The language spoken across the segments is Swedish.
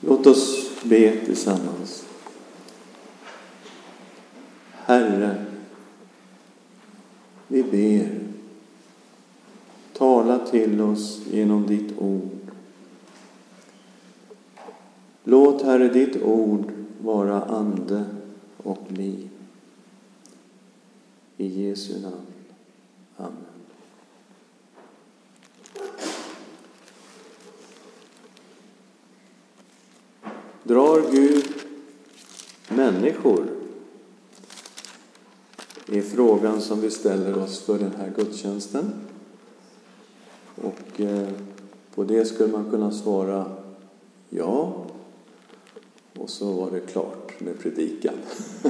Låt oss be tillsammans. Herre, vi ber. Tala till oss genom ditt ord. Låt, Herre, ditt ord vara ande och liv. I Jesu namn. Amen. Drar Gud människor? Det är frågan som vi ställer oss för den här gudstjänsten. Och eh, på det skulle man kunna svara ja. Och så var det klart med predikan.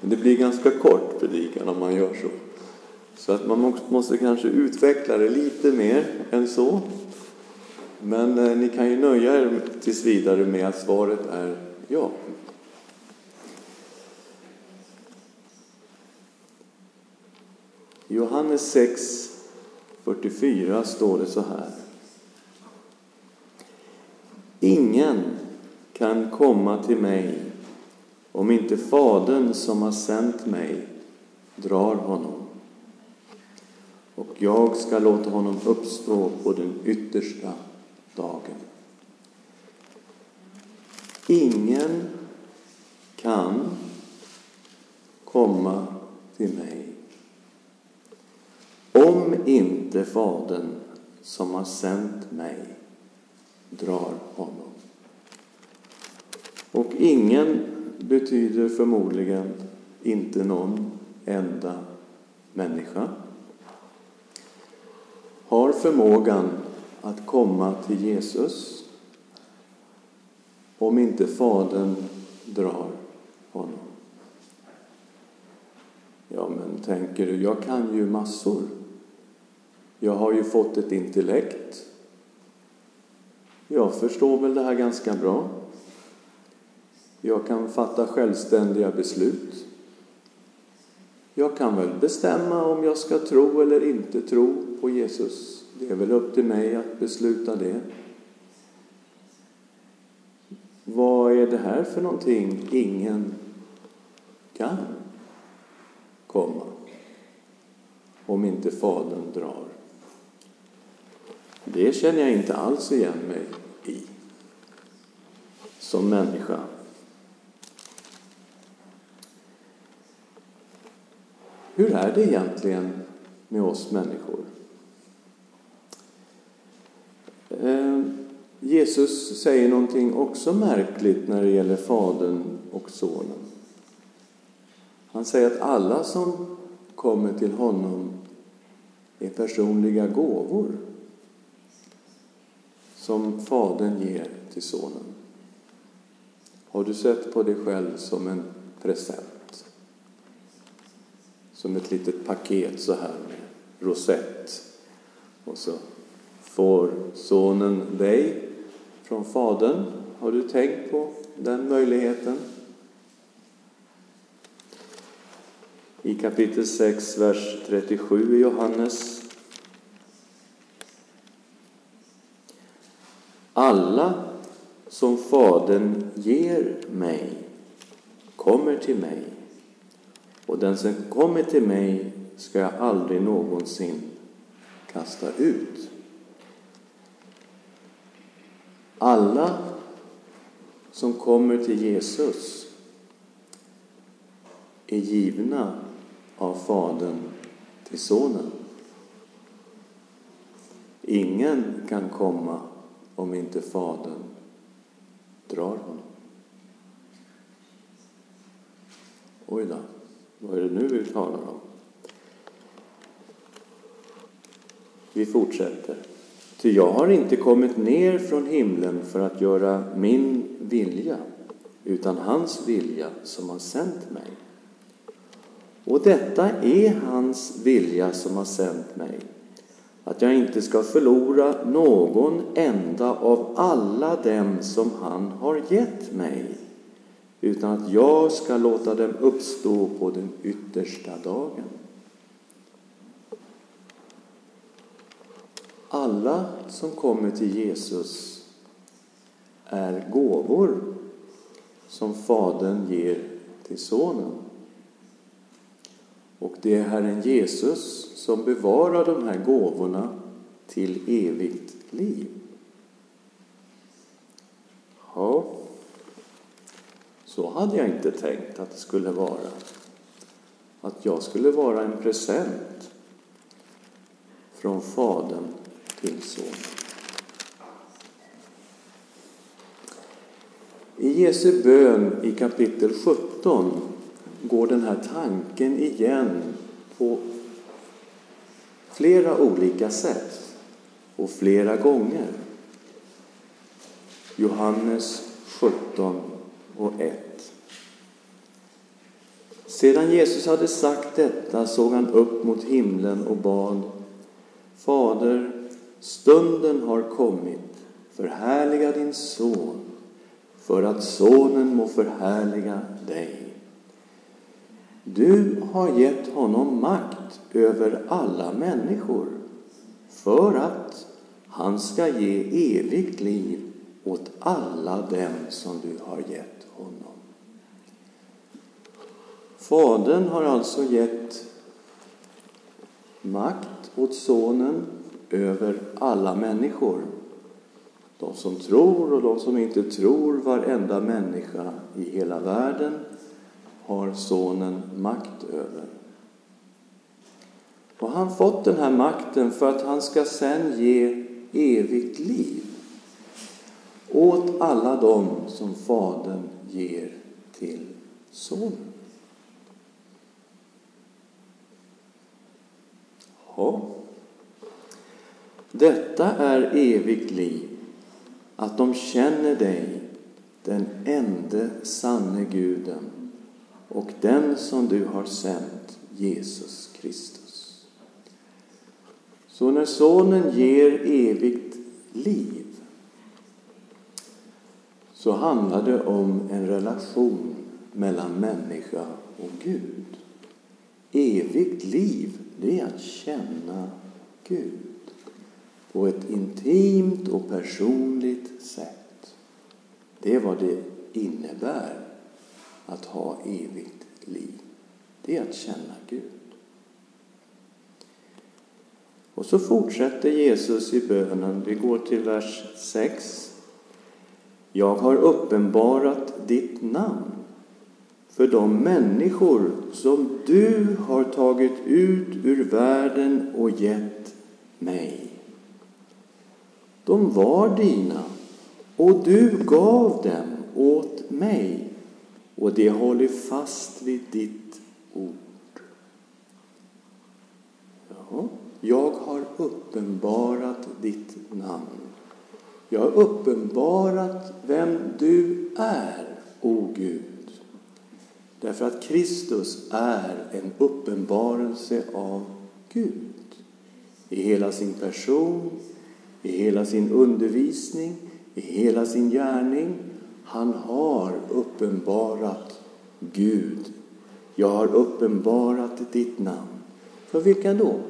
Men det blir ganska kort predikan om man gör så. Så att man måste kanske utveckla det lite mer än så. Men eh, ni kan ju nöja er tills vidare med att svaret är ja. I Johannes 6, 44 står det så här. Ingen kan komma till mig om inte Fadern som har sänt mig drar honom. Och jag ska låta honom uppstå på den yttersta dagen. Ingen kan komma till mig om inte Fadern som har sänt mig drar honom. Och ingen betyder förmodligen inte någon enda människa har förmågan att komma till Jesus om inte Fadern drar honom. Ja, men tänker du, jag kan ju massor. Jag har ju fått ett intellekt. Jag förstår väl det här ganska bra. Jag kan fatta självständiga beslut. Jag kan väl bestämma om jag ska tro eller inte tro på Jesus. Det är väl upp till mig att besluta det. Vad är det här för någonting ingen kan komma om inte Fadern drar? Det känner jag inte alls igen mig i som människa. Hur är det egentligen med oss människor? Eh, Jesus säger någonting också märkligt när det gäller Fadern och Sonen. Han säger att alla som kommer till honom är personliga gåvor som Fadern ger till Sonen. Har du sett på dig själv som en present? Som ett litet paket så här med rosett. Och så får Sonen dig från Fadern. Har du tänkt på den möjligheten? I kapitel 6, vers 37 i Johannes Alla som Fadern ger mig kommer till mig och den som kommer till mig ska jag aldrig någonsin kasta ut. Alla som kommer till Jesus är givna av Fadern till Sonen. Ingen kan komma om inte Fadern drar honom. Oj då, vad är det nu vi talar om? Vi fortsätter. Ty jag har inte kommit ner från himlen för att göra min vilja, utan hans vilja som har sänt mig. Och detta är hans vilja som har sänt mig, att jag inte ska förlora någon enda av alla dem som han har gett mig, utan att jag ska låta dem uppstå på den yttersta dagen. Alla som kommer till Jesus är gåvor som Fadern ger till Sonen. Och det är Herren Jesus som bevarar de här gåvorna till evigt liv. Ja, så hade jag inte tänkt att det skulle vara. Att jag skulle vara en present från Fadern till Sonen. I Jesu bön i kapitel 17 går den här tanken igen på flera olika sätt och flera gånger. Johannes 17 och 1. Sedan Jesus hade sagt detta såg han upp mot himlen och bad Fader, stunden har kommit, förhärliga din son, för att sonen må förhärliga dig. Du har gett honom makt över alla människor för att han ska ge evigt liv åt alla dem som du har gett honom. Fadern har alltså gett makt åt Sonen över alla människor. De som tror och de som inte tror, varenda människa i hela världen har Sonen makt över. Och han fått den här makten för att han ska sen ge evigt liv åt alla dem som Fadern ger till Sonen. Ja. Detta är evigt liv, att de känner dig, den ende sanne Guden och den som du har sänt, Jesus Kristus. Så när Sonen ger evigt liv så handlar det om en relation mellan människa och Gud. Evigt liv, det är att känna Gud på ett intimt och personligt sätt. Det är vad det innebär att ha evigt liv. Det är att känna Gud. Och så fortsätter Jesus i bönen. Vi går till vers 6. Jag har uppenbarat ditt namn för de människor som du har tagit ut ur världen och gett mig. De var dina och du gav dem åt mig och de håller fast vid ditt ord. Ja, jag har uppenbarat ditt namn. Jag har uppenbarat vem du är, o Gud. Därför att Kristus är en uppenbarelse av Gud i hela sin person, i hela sin undervisning, i hela sin gärning. Han har uppenbarat Gud. Jag har uppenbarat ditt namn. För vilka då?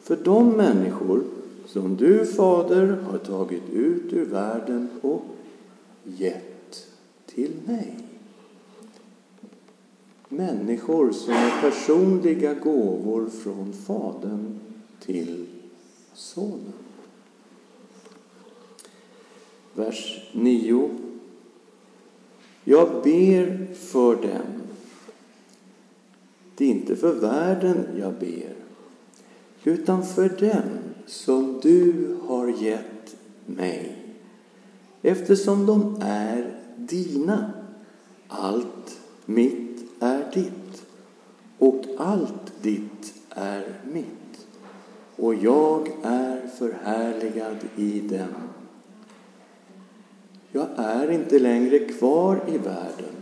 För de människor som du, Fader, har tagit ut ur världen och gett till mig. Människor som är personliga gåvor från Fadern till Sonen. Vers 9. Jag ber för dem. Det är inte för världen jag ber, utan för dem som du har gett mig, eftersom de är dina. Allt mitt är ditt, och allt ditt är mitt, och jag är förhärligad i dem. Är inte längre kvar i världen,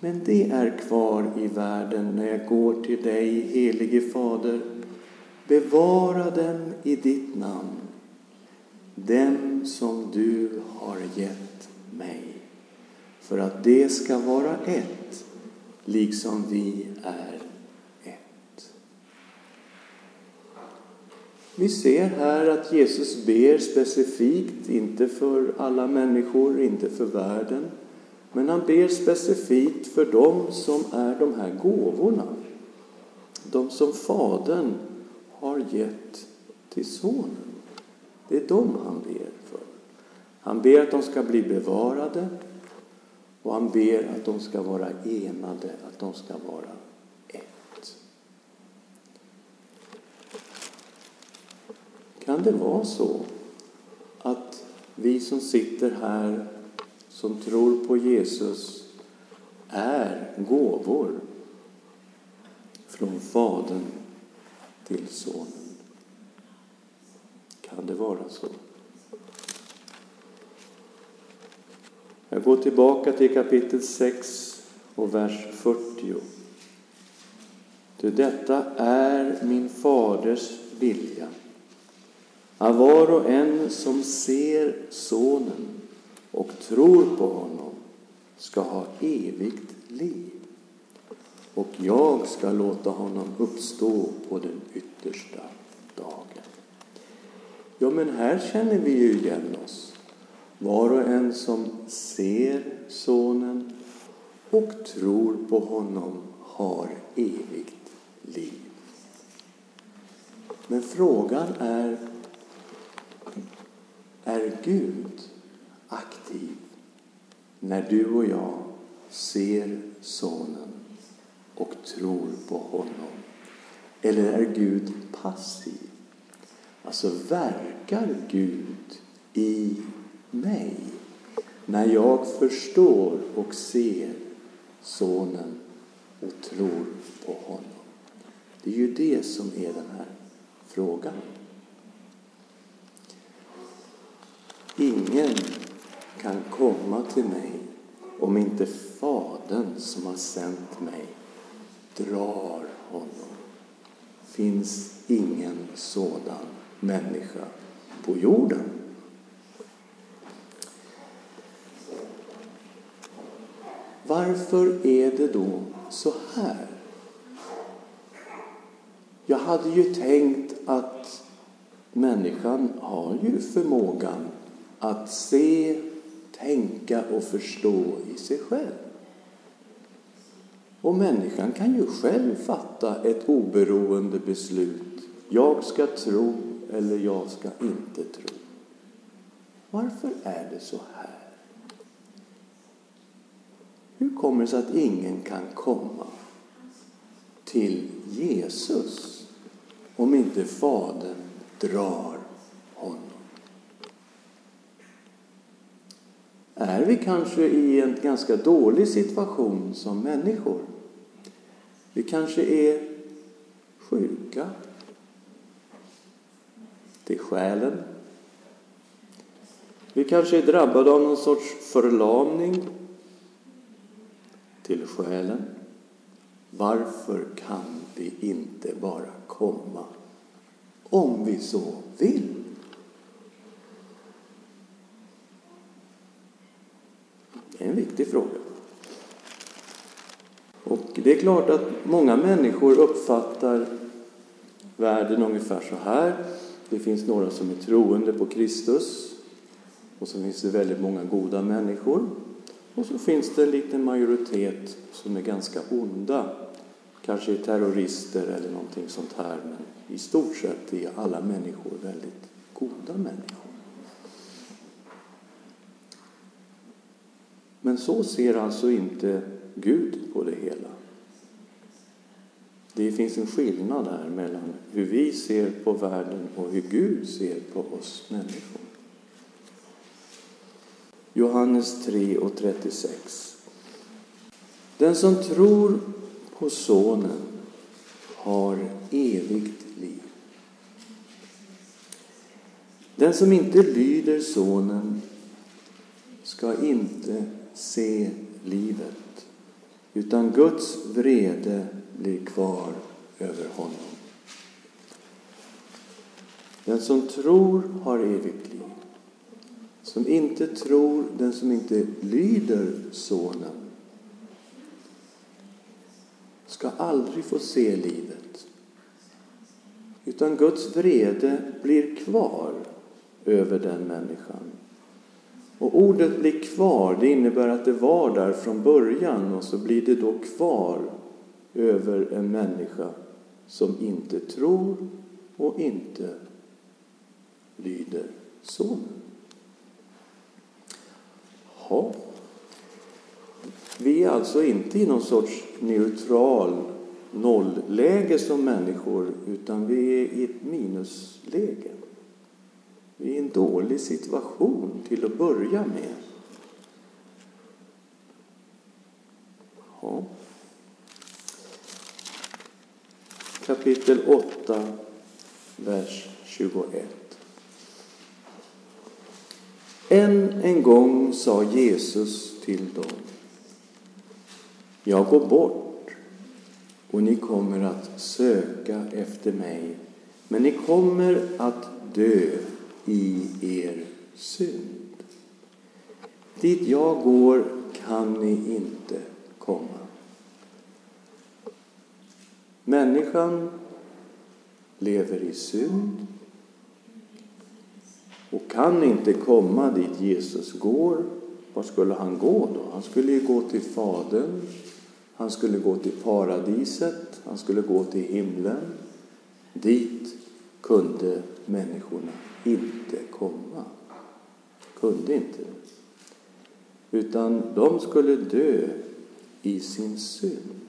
men det är kvar i världen när jag går till dig, helige Fader. Bevara dem i ditt namn, dem som du har gett mig, för att det ska vara ett, liksom vi är Vi ser här att Jesus ber specifikt, inte för alla människor, inte för världen, men han ber specifikt för dem som är de här gåvorna. De som Fadern har gett till Sonen. Det är dem han ber för. Han ber att de ska bli bevarade och han ber att de ska vara enade, att de ska vara Kan det vara så att vi som sitter här som tror på Jesus är gåvor från Fadern till Sonen? Kan det vara så? Jag går tillbaka till kapitel 6 och vers 40. Ty detta är min faders vilja, att var och en som ser Sonen och tror på honom ska ha evigt liv. Och jag ska låta honom uppstå på den yttersta dagen. Ja, men här känner vi ju igen oss. Var och en som ser Sonen och tror på honom har evigt liv. Men frågan är, är Gud aktiv när du och jag ser Sonen och tror på honom? Eller är Gud passiv? Alltså, verkar Gud i mig när jag förstår och ser Sonen och tror på honom? Det är ju det som är den här frågan. Ingen kan komma till mig om inte Fadern som har sänt mig drar honom. finns ingen sådan människa på jorden. Varför är det då så här? Jag hade ju tänkt att människan har ju förmågan att se, tänka och förstå i sig själv. Och människan kan ju själv fatta ett oberoende beslut. Jag ska tro eller jag ska inte tro. Varför är det så här? Hur kommer det sig att ingen kan komma till Jesus om inte Fadern drar honom? Är vi kanske i en ganska dålig situation som människor? Vi kanske är sjuka till själen. Vi kanske är drabbade av någon sorts förlamning till själen. Varför kan vi inte bara komma om vi så vill? Det är en viktig fråga. Och det är klart att många människor uppfattar världen ungefär så här. Det finns några som är troende på Kristus och så finns det väldigt många goda människor. Och så finns det en liten majoritet som är ganska onda. Kanske är terrorister eller någonting sånt här. Men i stort sett är alla människor väldigt goda människor. Men så ser alltså inte Gud på det hela. Det finns en skillnad här mellan hur vi ser på världen och hur Gud ser på oss människor. Johannes 3 och 36. Den som tror på Sonen har evigt liv. Den som inte lyder Sonen ska inte se livet, utan Guds vrede blir kvar över honom. Den som tror har evigt liv. Som inte tror, den som inte lyder Sonen ska aldrig få se livet. Utan Guds vrede blir kvar över den människan. Och ordet blir kvar, det innebär att det var där från början och så blir det då kvar över en människa som inte tror och inte lyder Sonen. Ja. Vi är alltså inte i någon sorts neutral nollläge som människor, utan vi är i ett minusläge. Vi är i en dålig situation till att börja med. Ja. Kapitel 8, vers 21. Än en gång sa Jesus till dem. Jag går bort och ni kommer att söka efter mig, men ni kommer att dö i er synd. Dit jag går kan ni inte komma. Människan lever i synd och kan inte komma dit Jesus går. Var skulle han gå då? Han skulle ju gå till Fadern. Han skulle gå till paradiset. Han skulle gå till himlen. Dit kunde människorna inte komma. Kunde inte. Utan de skulle dö i sin synd.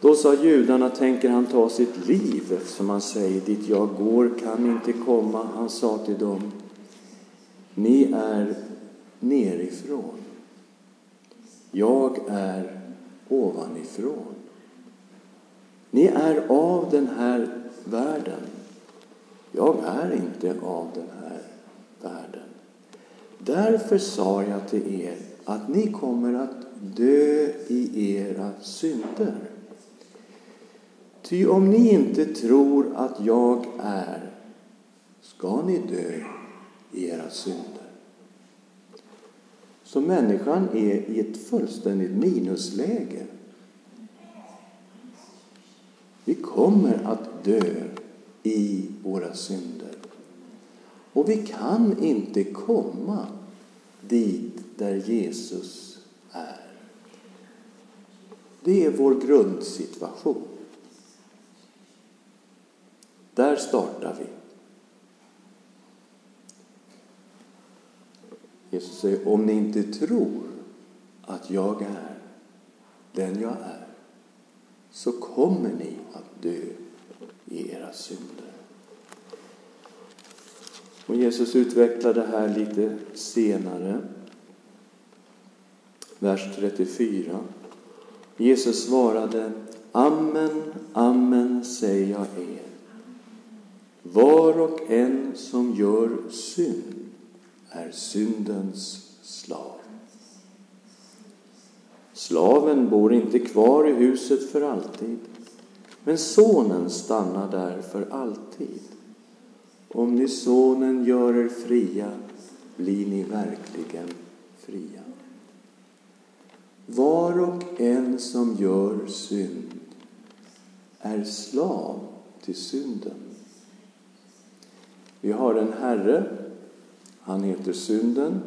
Då sa judarna, tänker han ta sitt liv eftersom han säger, dit jag går kan inte komma. Han sa till dem, ni är nerifrån. Jag är ovanifrån. Ni är av den här världen. Jag är inte av den här världen. Därför sa jag till er att ni kommer att dö i era synder. Ty om ni inte tror att jag är, ska ni dö i era synder. Så människan är i ett fullständigt minusläge. Vi kommer att dö i våra synder. Och vi kan inte komma dit där Jesus är. Det är vår grundsituation. Där startar vi. Jesus säger, om ni inte tror att jag är den jag är, så kommer ni att dö i era synder. Och Jesus utvecklar det här lite senare. Vers 34. Jesus svarade, Amen, amen säger jag er. Var och en som gör synd är syndens slav. Slaven bor inte kvar i huset för alltid, men sonen stannar där för alltid. Om ni sonen gör er fria blir ni verkligen fria. Var och en som gör synd är slav till synden. Vi har en Herre, han heter synden,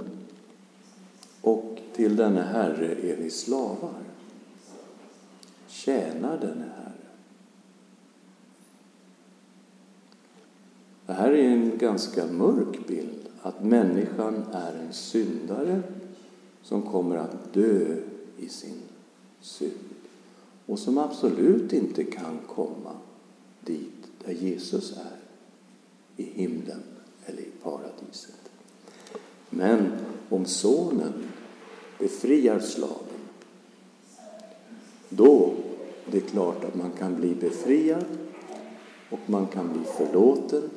och till denne Herre är vi slavar. Tjänar denne Herre. Det här är en ganska mörk bild, att människan är en syndare som kommer att dö i sin synd och som absolut inte kan komma dit där Jesus är i himlen eller i paradiset. Men om sonen befriar slaven, då det är klart att man kan bli befriad och man kan bli förlåten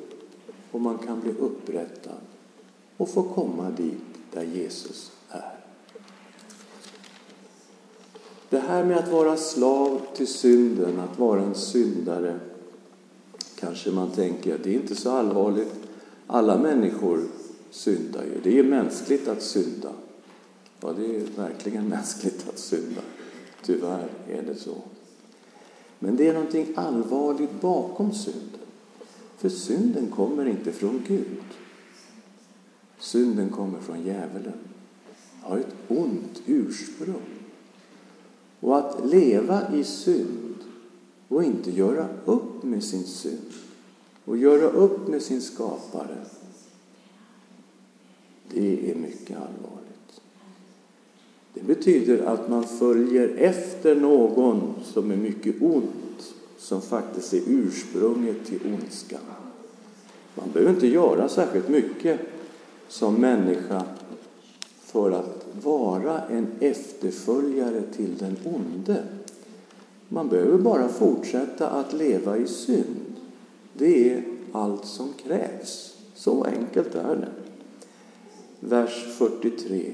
och man kan bli upprättad och få komma dit där Jesus är. Det här med att vara slav till synden, att vara en syndare, kanske man tänker att det är inte så allvarligt. Alla människor syndar ju. Det är mänskligt att synda. Ja, det är verkligen mänskligt att synda. Tyvärr är det så. Men det är någonting allvarligt bakom synden. För synden kommer inte från Gud. Synden kommer från djävulen. Har ett ont ursprung. Och att leva i synd och inte göra upp med sin synd och göra upp med sin skapare, det är mycket allvarligt. Det betyder att man följer efter någon som är mycket ont, som faktiskt är ursprunget till ondskan. Man behöver inte göra särskilt mycket som människa för att vara en efterföljare till den onde. Man behöver bara fortsätta att leva i synd. Det är allt som krävs. Så enkelt är det. Vers 43.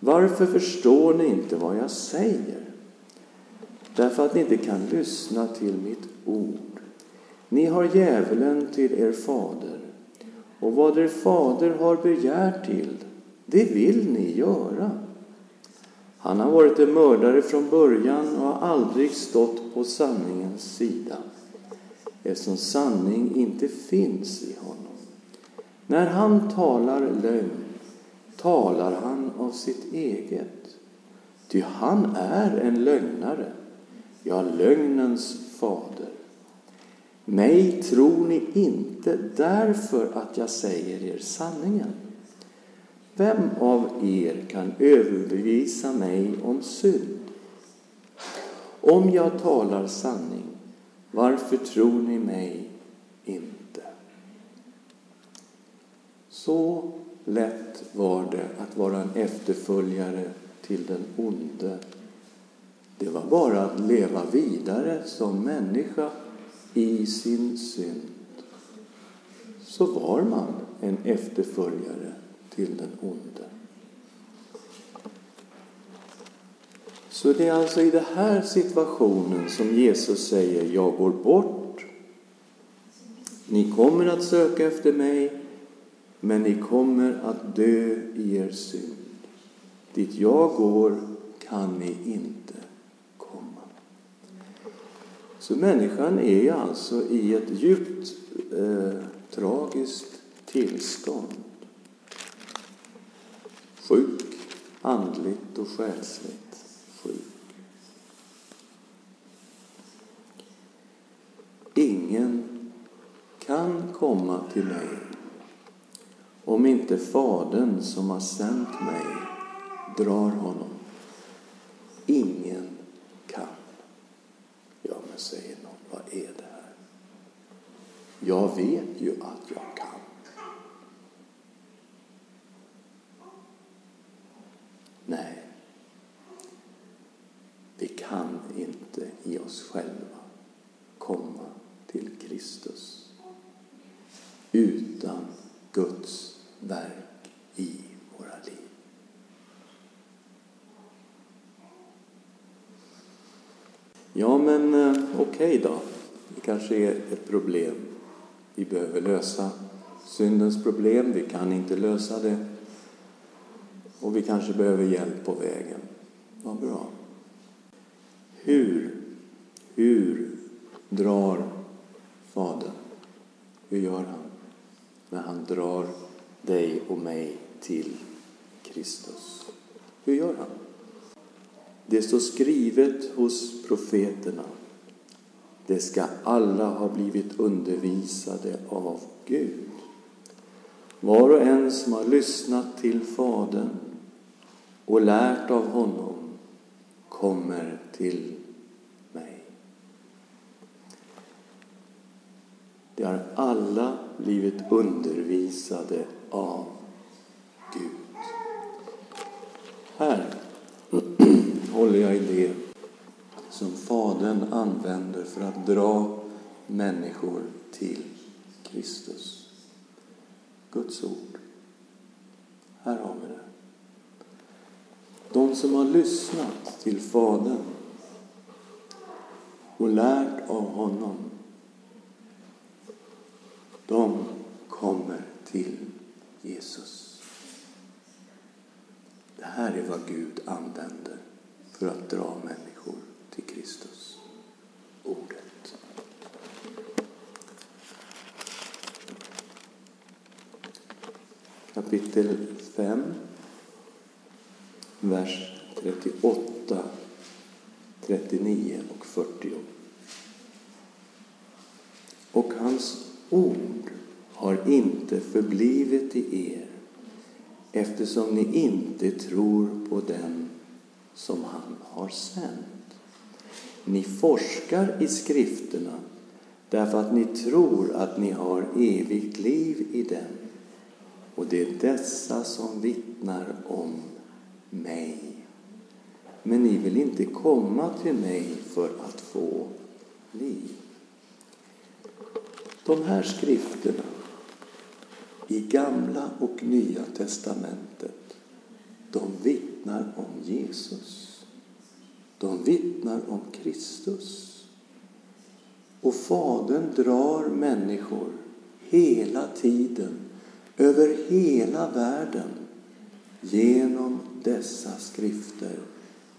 Varför förstår ni inte vad jag säger? Därför att ni inte kan lyssna till mitt ord. Ni har djävulen till er fader, och vad er fader har begärt till, det vill ni göra. Han har varit en mördare från början och har aldrig stått på sanningens sida, eftersom sanning inte finns i honom. När han talar lögn talar han av sitt eget, ty han är en lögnare, ja, lögnens fader. Mig tror ni inte därför att jag säger er sanningen. Vem av er kan överbevisa mig om synd? Om jag talar sanning, varför tror ni mig inte? Så lätt var det att vara en efterföljare till den onde. Det var bara att leva vidare som människa i sin synd. Så var man en efterföljare till den onde. Så det är alltså i den här situationen som Jesus säger Jag går bort. Ni kommer att söka efter mig, men ni kommer att dö i er synd. Dit jag går kan ni inte. Så människan är alltså i ett djupt eh, tragiskt tillstånd. Sjuk, andligt och själsligt sjuk. Ingen kan komma till mig om inte Fadern som har sänt mig drar honom. Ingen. Ja, säger någon, vad är det här? Jag vet ju att jag kan. Nej, vi kan inte i oss själva komma till Kristus utan Guds verk i våra liv. Ja, men eh, okej okay då. Det kanske är ett problem vi behöver lösa. Syndens problem, vi kan inte lösa det. Och vi kanske behöver hjälp på vägen. Vad bra. Hur, hur drar Fadern? Hur gör han? När han drar dig och mig till Kristus. Hur gör han? Det står skrivet hos profeterna. Det ska alla ha blivit undervisade av Gud. Var och en som har lyssnat till Fadern och lärt av honom kommer till mig. De har alla blivit undervisade av Gud. Här håller jag i det som Fadern använder för att dra människor till Kristus. Guds ord. Här har vi det. De som har lyssnat till Fadern och lärt av honom, de kommer till Jesus. Det här är vad Gud använder för att dra människor till Kristus, Ordet. Kapitel 5, vers 38, 39 och 40. Och hans ord har inte förblivit i er eftersom ni inte tror på den som han har sänt. Ni forskar i skrifterna därför att ni tror att ni har evigt liv i dem. Och det är dessa som vittnar om mig. Men ni vill inte komma till mig för att få liv. De här skrifterna i Gamla och Nya testamentet, de vittnar om Jesus. De vittnar om Kristus. Och Fadern drar människor hela tiden, över hela världen, genom dessa skrifter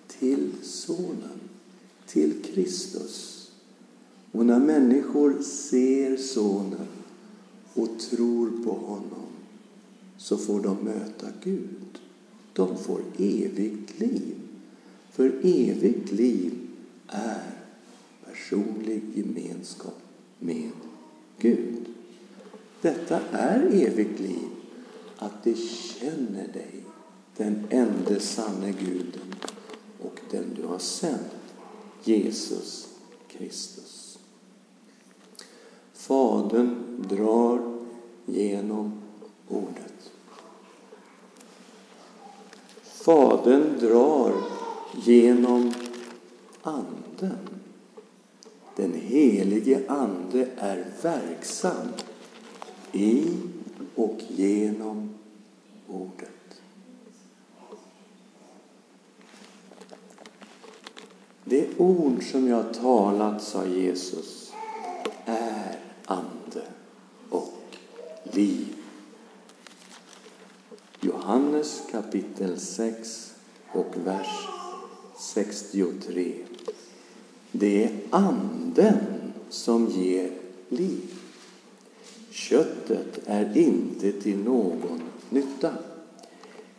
till Sonen, till Kristus. Och när människor ser Sonen och tror på honom så får de möta Gud. De får evigt liv. För evigt liv är personlig gemenskap med Gud. Detta är evigt liv, att de känner dig, den enda sanne Guden och den du har sänt, Jesus Kristus. Fadern drar genom ordet. Fadern drar genom Anden. Den helige Ande är verksam i och genom ordet. Det ord som jag talat, sa Jesus, är ande och liv. Johannes kapitel 6 och vers 63. Det är anden som ger liv. Köttet är inte till någon nytta.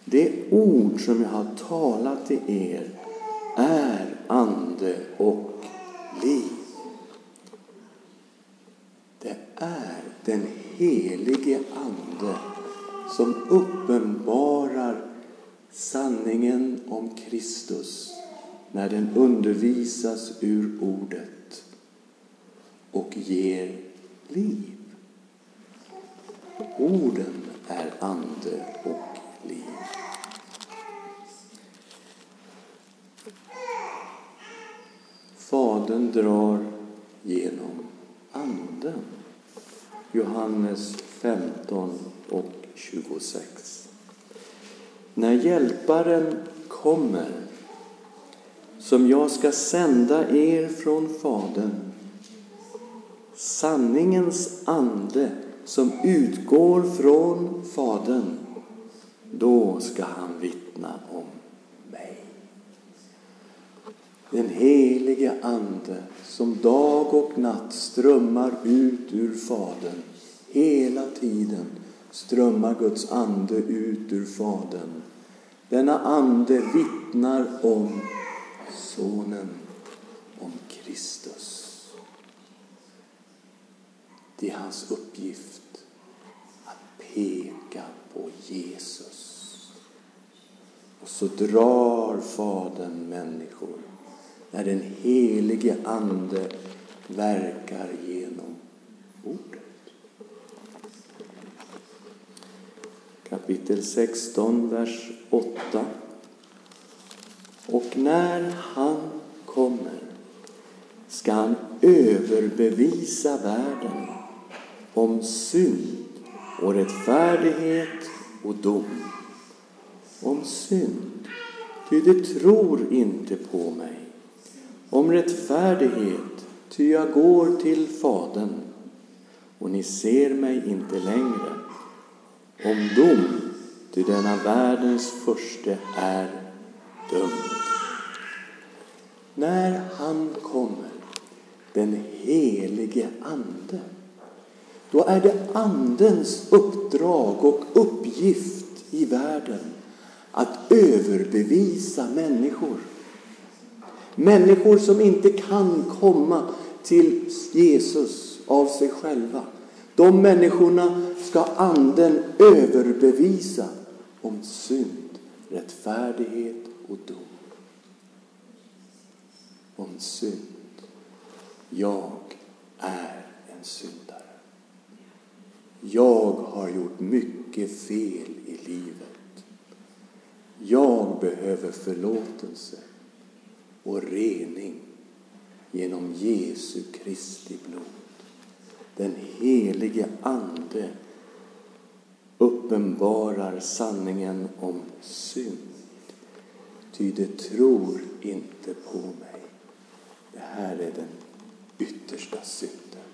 Det ord som jag har talat till er är ande och liv. Det är den helige Ande som uppenbarar sanningen om Kristus när den undervisas ur ordet och ger liv. Orden är ande och liv. Fadern drar genom Anden. Johannes 15 och 26. När Hjälparen kommer, som jag ska sända er från Fadern, sanningens ande som utgår från Fadern, då ska han vittna om mig. Den helige Ande som dag och natt strömmar ut ur Fadern. Hela tiden strömmar Guds ande ut ur Fadern. Denna ande vittnar om Sonen, om Kristus. Det är hans uppgift att peka på Jesus. Och så drar Fadern människor när den helige Ande verkar genom ordet. Kapitel 16, vers 8. Och när han kommer ska han överbevisa världen om synd och rättfärdighet och dom. Om synd, ty de tror inte på mig. Om rättfärdighet, ty jag går till Fadern och ni ser mig inte längre. Om dom, ty denna världens förste är dömd. När han kommer, den helige Ande, då är det Andens uppdrag och uppgift i världen att överbevisa människor. Människor som inte kan komma till Jesus av sig själva. De människorna ska Anden överbevisa om synd, rättfärdighet och dom. Om synd. Jag är en syndare. Jag har gjort mycket fel i livet. Jag behöver förlåtelse och rening genom Jesu Kristi blod. Den helige Ande uppenbarar sanningen om synd. Ty det tror inte på mig. Det här är den yttersta synden.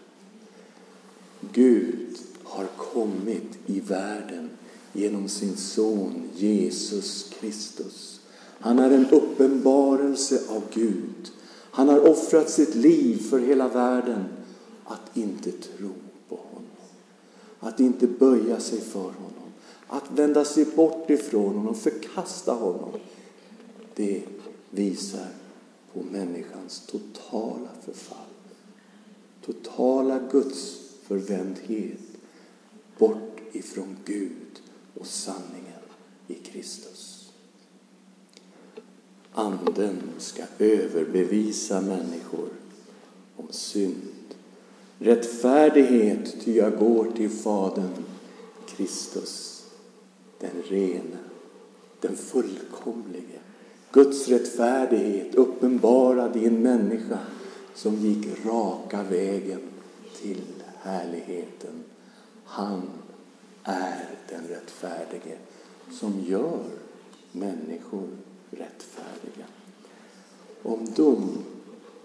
Gud har kommit i världen genom sin son Jesus Kristus. Han är en uppenbarelse av Gud. Han har offrat sitt liv för hela världen att inte tro på honom. Att inte böja sig för honom. Att vända sig bort ifrån honom, förkasta honom. Det visar på människans totala förfall. Totala Guds förvändhet bort ifrån Gud och sanningen i Kristus. Anden ska överbevisa människor om synd, rättfärdighet, ty jag går till Fadern, Kristus, den rene, den fullkomlige. Guds rättfärdighet uppenbarad i en människa som gick raka vägen till härligheten. Han är den rättfärdige som gör människor rättfärdiga. Om dom,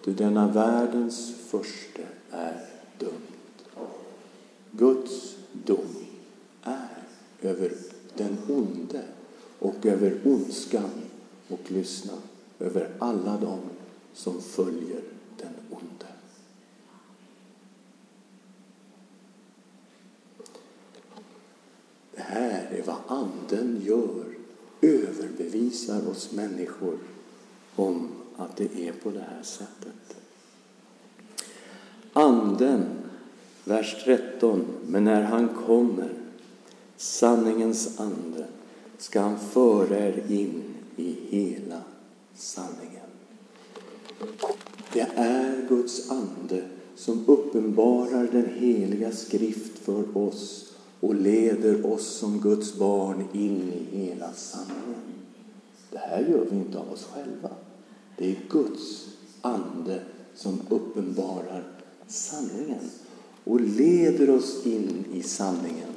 du denna världens första är dömd. Guds dom är över den onde och över ondskan och lyssna över alla dem som följer den onde. Det här är vad Anden gör, överbevisar oss människor om att det är på det här sättet. Anden, vers 13, men när han kommer, sanningens ande, ska han föra er in i hela sanningen. Det är Guds ande som uppenbarar den heliga skrift för oss och leder oss som Guds barn in i hela sanningen. Det här gör vi inte av oss själva. Det är Guds ande som uppenbarar sanningen och leder oss in i sanningen.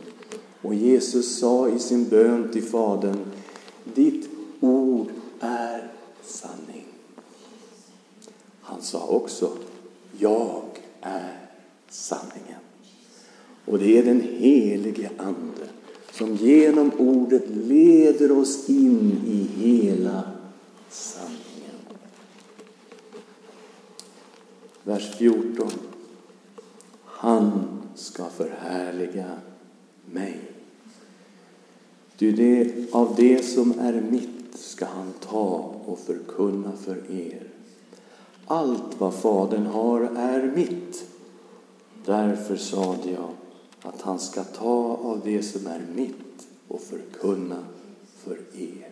Och Jesus sa i sin bön till Fadern, ditt ord är sanning. Han sa också, jag är sanningen. Och det är den helige Ande som genom ordet leder oss in i hela sanningen. Vers 14. Han ska förhärliga mig. Ty det, av det som är mitt ska han ta och förkunna för er. Allt vad Fadern har är mitt. Därför sade jag att han ska ta av det som är mitt och förkunna för er.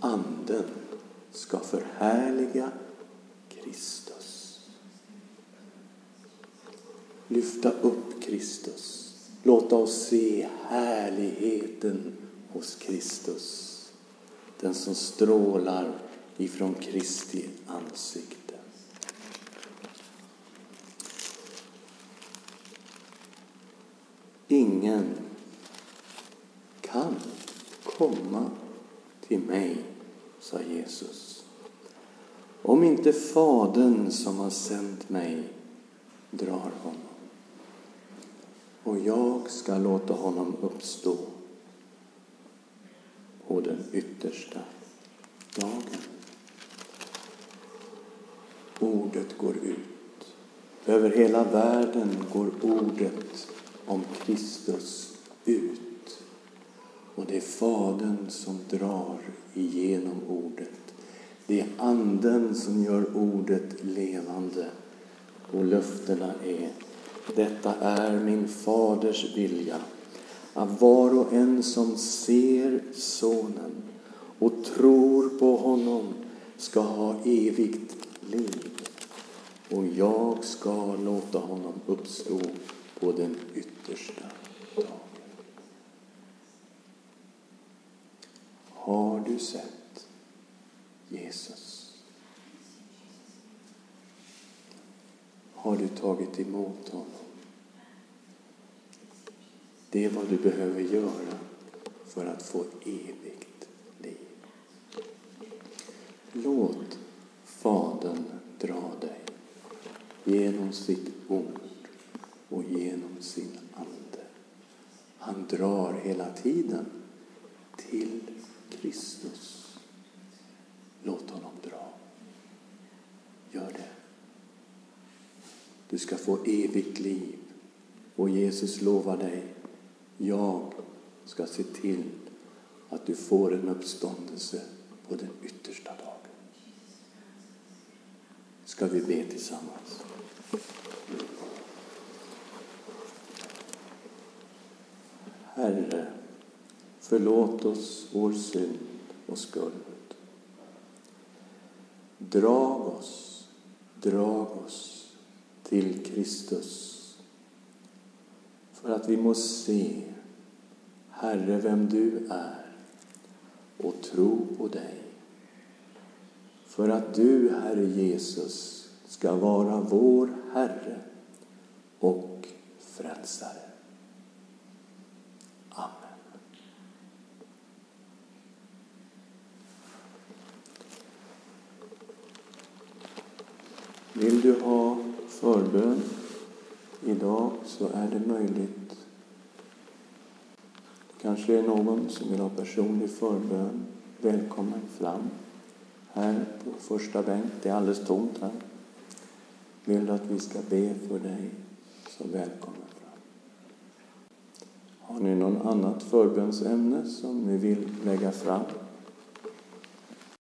Anden ska förhärliga Kristus. Lyfta upp Kristus. Låta oss se härligheten hos Kristus. Den som strålar ifrån Kristi ansikte. Ingen kan komma till mig, sa Jesus, om inte Fadern som har sänt mig drar honom. Och jag ska låta honom uppstå på den yttersta dagen. Ordet går ut. Över hela världen går ordet om Kristus ut. Och det är Fadern som drar igenom ordet. Det är Anden som gör ordet levande. Och löftena är detta är min Faders vilja att var och en som ser Sonen och tror på honom ska ha evigt liv och jag ska låta honom uppstå på den yttersta dagen. Har du sett Jesus? Har du tagit emot honom? Det är vad du behöver göra för att få evigt liv. Låt Fadern dra dig genom sitt ord och genom sin ande. Han drar hela tiden till Kristus. Låt honom dra. Gör det. Du ska få evigt liv och Jesus lovar dig jag ska se till att du får en uppståndelse på den yttersta dagen. Ska vi be tillsammans? Herre, förlåt oss vår synd och skuld. Drag oss, drag oss till Kristus för att vi må se, Herre, vem du är och tro på dig. För att du, Herre Jesus, ska vara vår Herre och Frälsare. Amen. Vill du ha förbön idag så är det möjligt. Kanske är någon som vill ha personlig förbön. Välkommen fram här på första bänk. Det är alldeles tomt här. Vill du att vi ska be för dig så välkommen fram. Har ni något annat förbönsämne som ni vill lägga fram?